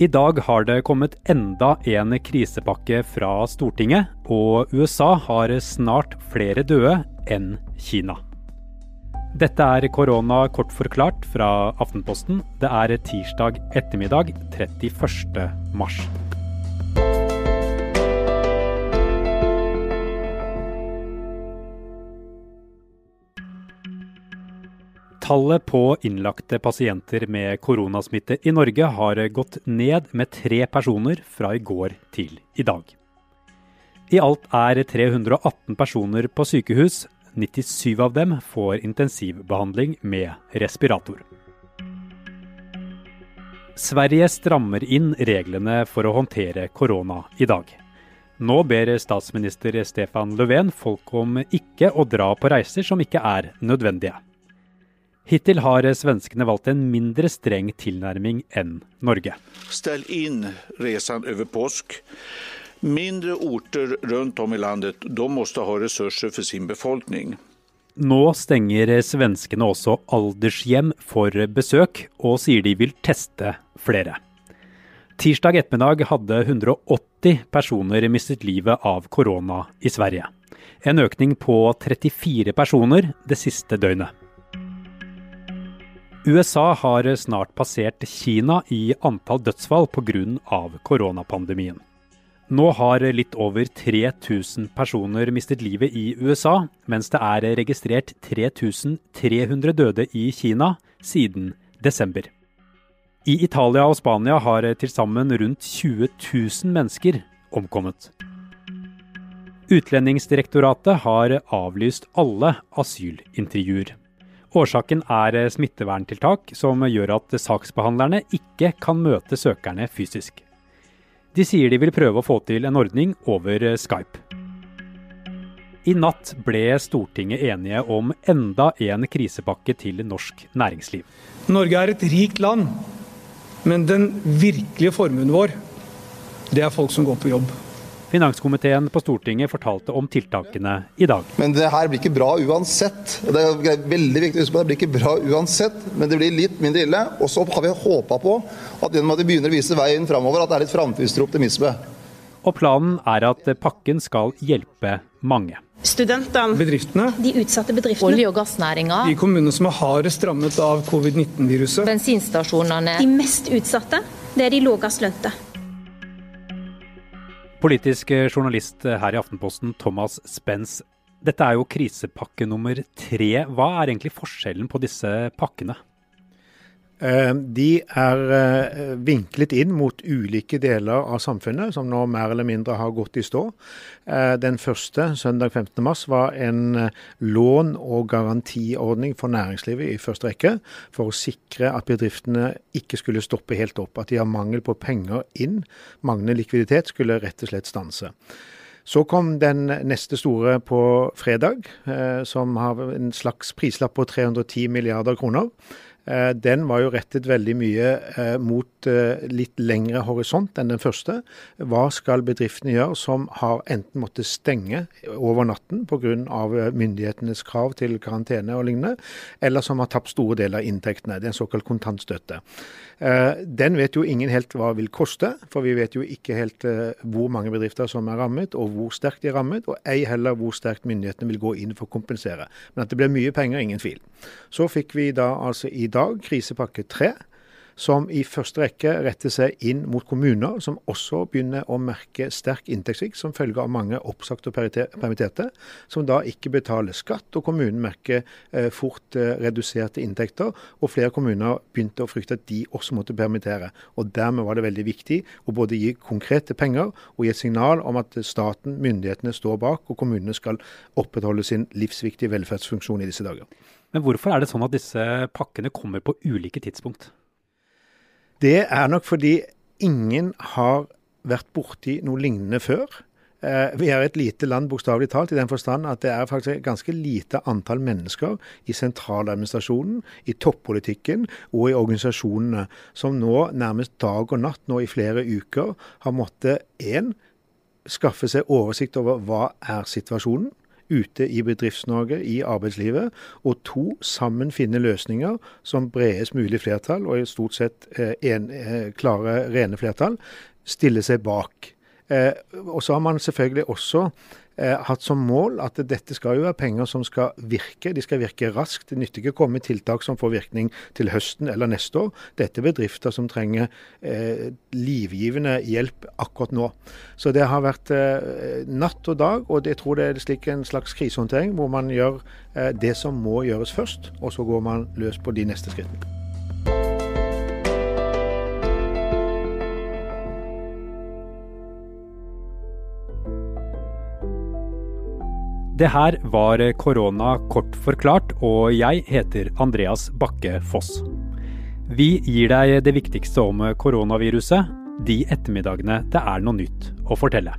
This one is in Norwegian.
I dag har det kommet enda en krisepakke fra Stortinget, og USA har snart flere døde enn Kina. Dette er korona kort forklart fra Aftenposten. Det er tirsdag ettermiddag 31. mars. Tallet på innlagte pasienter med koronasmitte i Norge har gått ned med tre personer fra i går til i dag. I alt er 318 personer på sykehus. 97 av dem får intensivbehandling med respirator. Sverige strammer inn reglene for å håndtere korona i dag. Nå ber statsminister Stefan Löfven folk om ikke å dra på reiser som ikke er nødvendige. Hittil har svenskene valgt en mindre streng tilnærming enn Norge. Stell inn reisen over påsk. Mindre orter rundt om i landet de måtte ha ressurser for sin befolkning. Nå stenger svenskene også aldershjem for besøk, og sier de vil teste flere. Tirsdag ettermiddag hadde 180 personer mistet livet av korona i Sverige. En økning på 34 personer det siste døgnet. USA har snart passert Kina i antall dødsfall pga. koronapandemien. Nå har litt over 3000 personer mistet livet i USA, mens det er registrert 3300 døde i Kina siden desember. I Italia og Spania har til sammen rundt 20 000 mennesker omkommet. Utlendingsdirektoratet har avlyst alle asylintervjuer. Årsaken er smitteverntiltak som gjør at saksbehandlerne ikke kan møte søkerne fysisk. De sier de vil prøve å få til en ordning over Skype. I natt ble Stortinget enige om enda en krisepakke til norsk næringsliv. Norge er et rikt land, men den virkelige formuen vår, det er folk som går på jobb. Finanskomiteen på Stortinget fortalte om tiltakene i dag. Men det her blir ikke bra uansett. Det er veldig viktig å huske på, det blir ikke bra uansett, men det blir litt mindre ille. Og så har vi håpa på at gjennom at vi begynner å vise veien framover, at det er litt framtidstro optimisme. Og planen er at pakken skal hjelpe mange. Studentene, bedriftene, de utsatte bedriftene, olje- og gassnæringa, de kommunene som er hardest rammet av covid-19-viruset, bensinstasjonene De mest utsatte, det er de lavest lønte. Politisk journalist her i Aftenposten, Thomas Spence. Dette er jo krisepakke nummer tre. Hva er egentlig forskjellen på disse pakkene? Eh, de er eh, vinklet inn mot ulike deler av samfunnet, som nå mer eller mindre har gått i stå. Eh, den første, søndag 15.3, var en lån- og garantiordning for næringslivet i første rekke, for å sikre at bedriftene ikke skulle stoppe helt opp. At de har mangel på penger inn, manglende likviditet, skulle rett og slett stanse. Så kom den neste store på fredag, som har en slags prislapp på 310 milliarder kroner. Eh, den var jo rettet veldig mye eh, mot eh, litt lengre horisont enn den første. Hva skal bedriftene gjøre som har enten måttet stenge over natten pga. myndighetenes krav til karantene og lignende, eller som har tapt store deler av inntektene. Det er en såkalt kontantstøtte. Den vet jo ingen helt hva vil koste, for vi vet jo ikke helt hvor mange bedrifter som er rammet, og hvor sterkt de er rammet, og ei heller hvor sterkt myndighetene vil gå inn for å kompensere. Men at det blir mye penger, ingen tvil. Så fikk vi da altså i dag krisepakke tre som i første rekke retter seg inn mot kommuner som også begynner å merke sterk inntektssvikt som følge av mange oppsagte og permitterte, som da ikke betaler skatt, og kommunen merker eh, fort eh, reduserte inntekter. Og flere kommuner begynte å frykte at de også måtte permittere. Og Dermed var det veldig viktig å både gi konkrete penger og gi et signal om at staten, myndighetene, står bak, og kommunene skal opprettholde sin livsviktige velferdsfunksjon i disse dager. Men hvorfor er det sånn at disse pakkene kommer på ulike tidspunkt? Det er nok fordi ingen har vært borti noe lignende før. Eh, vi er et lite land, bokstavelig talt, i den forstand at det er faktisk et ganske lite antall mennesker i sentraladministrasjonen, i toppolitikken og i organisasjonene som nå nærmest dag og natt nå i flere uker har måttet én skaffe seg oversikt over hva er situasjonen, ute i Bedrifts-Norge, i arbeidslivet. Og to, sammen finne løsninger som bredest mulig flertall, og i stort sett eh, en, eh, klare, rene flertall, stiller seg bak. Eh, og så har man selvfølgelig også hatt som mål at dette skal jo være penger som skal virke. De skal virke raskt. Det nytter ikke å komme med tiltak som får virkning til høsten eller neste år. Dette er bedrifter som trenger eh, livgivende hjelp akkurat nå. Så det har vært eh, natt og dag, og jeg tror det er slik en slags krisehåndtering hvor man gjør eh, det som må gjøres først, og så går man løs på de neste skrittene. Det her var korona kort forklart, og jeg heter Andreas Bakke Foss. Vi gir deg det viktigste om koronaviruset de ettermiddagene det er noe nytt å fortelle.